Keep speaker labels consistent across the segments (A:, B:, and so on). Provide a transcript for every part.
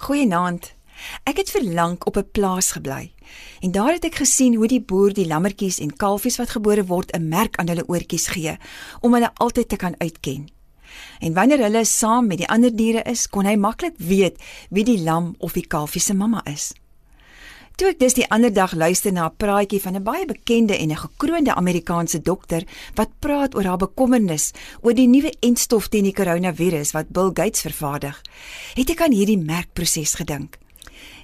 A: Goeienaand. Ek het vir lank op 'n plaas gebly. En daar het ek gesien hoe die boer die lammetjies en kalfies wat gebore word 'n merk aan hulle oortjies gee om hulle altyd te kan uitken. En wanneer hulle saam met die ander diere is, kon hy maklik weet wie die lam of die kalfie se mamma is. Toe ek dus die ander dag luister na 'n praatjie van 'n baie bekende en 'n gekroonde Amerikaanse dokter wat praat oor haar bekommernis oor die nuwe entstof teen die koronavirus wat Bill Gates vervaardig, het ek aan hierdie merkproses gedink.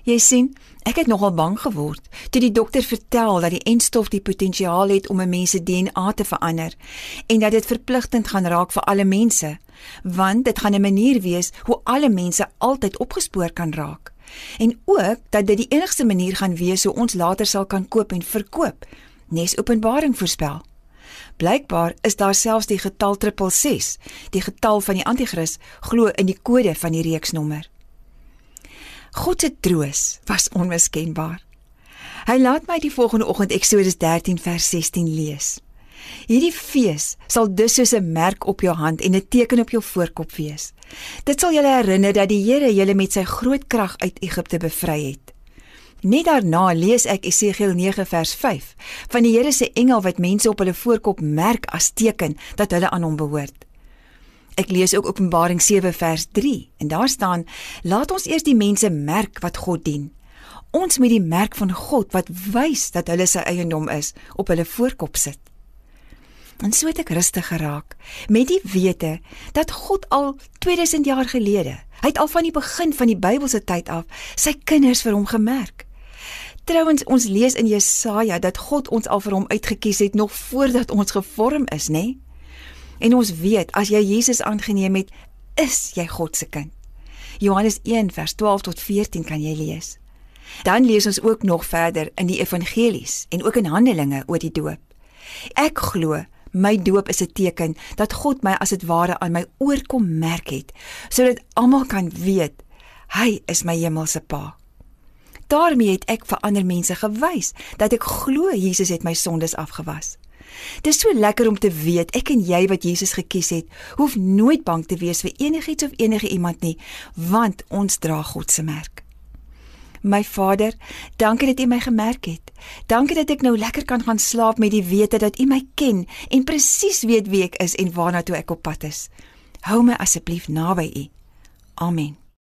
A: Jy sien, ek het nogal bang geword toe die dokter vertel dat die entstof die potensiaal het om 'n mens se DNA te verander en dat dit verpligtend gaan raak vir alle mense, want dit gaan 'n manier wees hoe alle mense altyd opgespoor kan raak. En ook dat dit die enigste manier gaan wees hoe ons later sal kan koop en verkoop, nes Openbaring voorspel. Blykbaar is daar selfs die getal 666, die getal van die anti-kris, glo in die kode van die reeksnommer. God se troos was onmiskenbaar. Hy laat my die volgende oggend Eksodus 13 vers 16 lees. Hierdie fees sal dus soos 'n merk op jou hand en 'n teken op jou voorkop wees. Dit sal julle herinner dat die Here julle met sy groot krag uit Egipte bevry het. Net daarna lees ek Esegiel 9 vers 5 van die Here se engel wat mense op hulle voorkop merk as teken dat hulle aan hom behoort. Ek lees ook Openbaring 7 vers 3 en daar staan: "Laat ons eers die mense merk wat God dien. Ons moet die merk van God wat wys dat hulle sy eiendom is, op hulle voorkop sit." En so het ek rustig geraak met die wete dat God al 2000 jaar gelede, hy het al van die begin van die Bybelse tyd af sy kinders vir hom gemerk. Trouwens ons lees in Jesaja dat God ons al vir hom uitgekies het nog voordat ons gevorm is, nê? Nee? En ons weet as jy Jesus aangeneem het, is jy God se kind. Johannes 1 vers 12 tot 14 kan jy lees. Dan lees ons ook nog verder in die evangelies en ook in Handelinge oor die doop. Ek glo my doop is 'n teken dat God my as dit ware aan my oorkom merk het, sodat almal kan weet hy is my hemelse Pa. daarmee het ek vir ander mense gewys dat ek glo Jesus het my sondes afgewas. Dis so lekker om te weet ek en jy wat Jesus gekies het, hoef nooit bang te wees vir enigiets of enige iemand nie, want ons dra God se merk. My Vader, dankie dat U my gemerk het. Dankie dat ek nou lekker kan gaan slaap met die wete dat U my ken en presies weet wie ek is en waarna toe ek op pad is. Hou my asseblief naby U. Amen.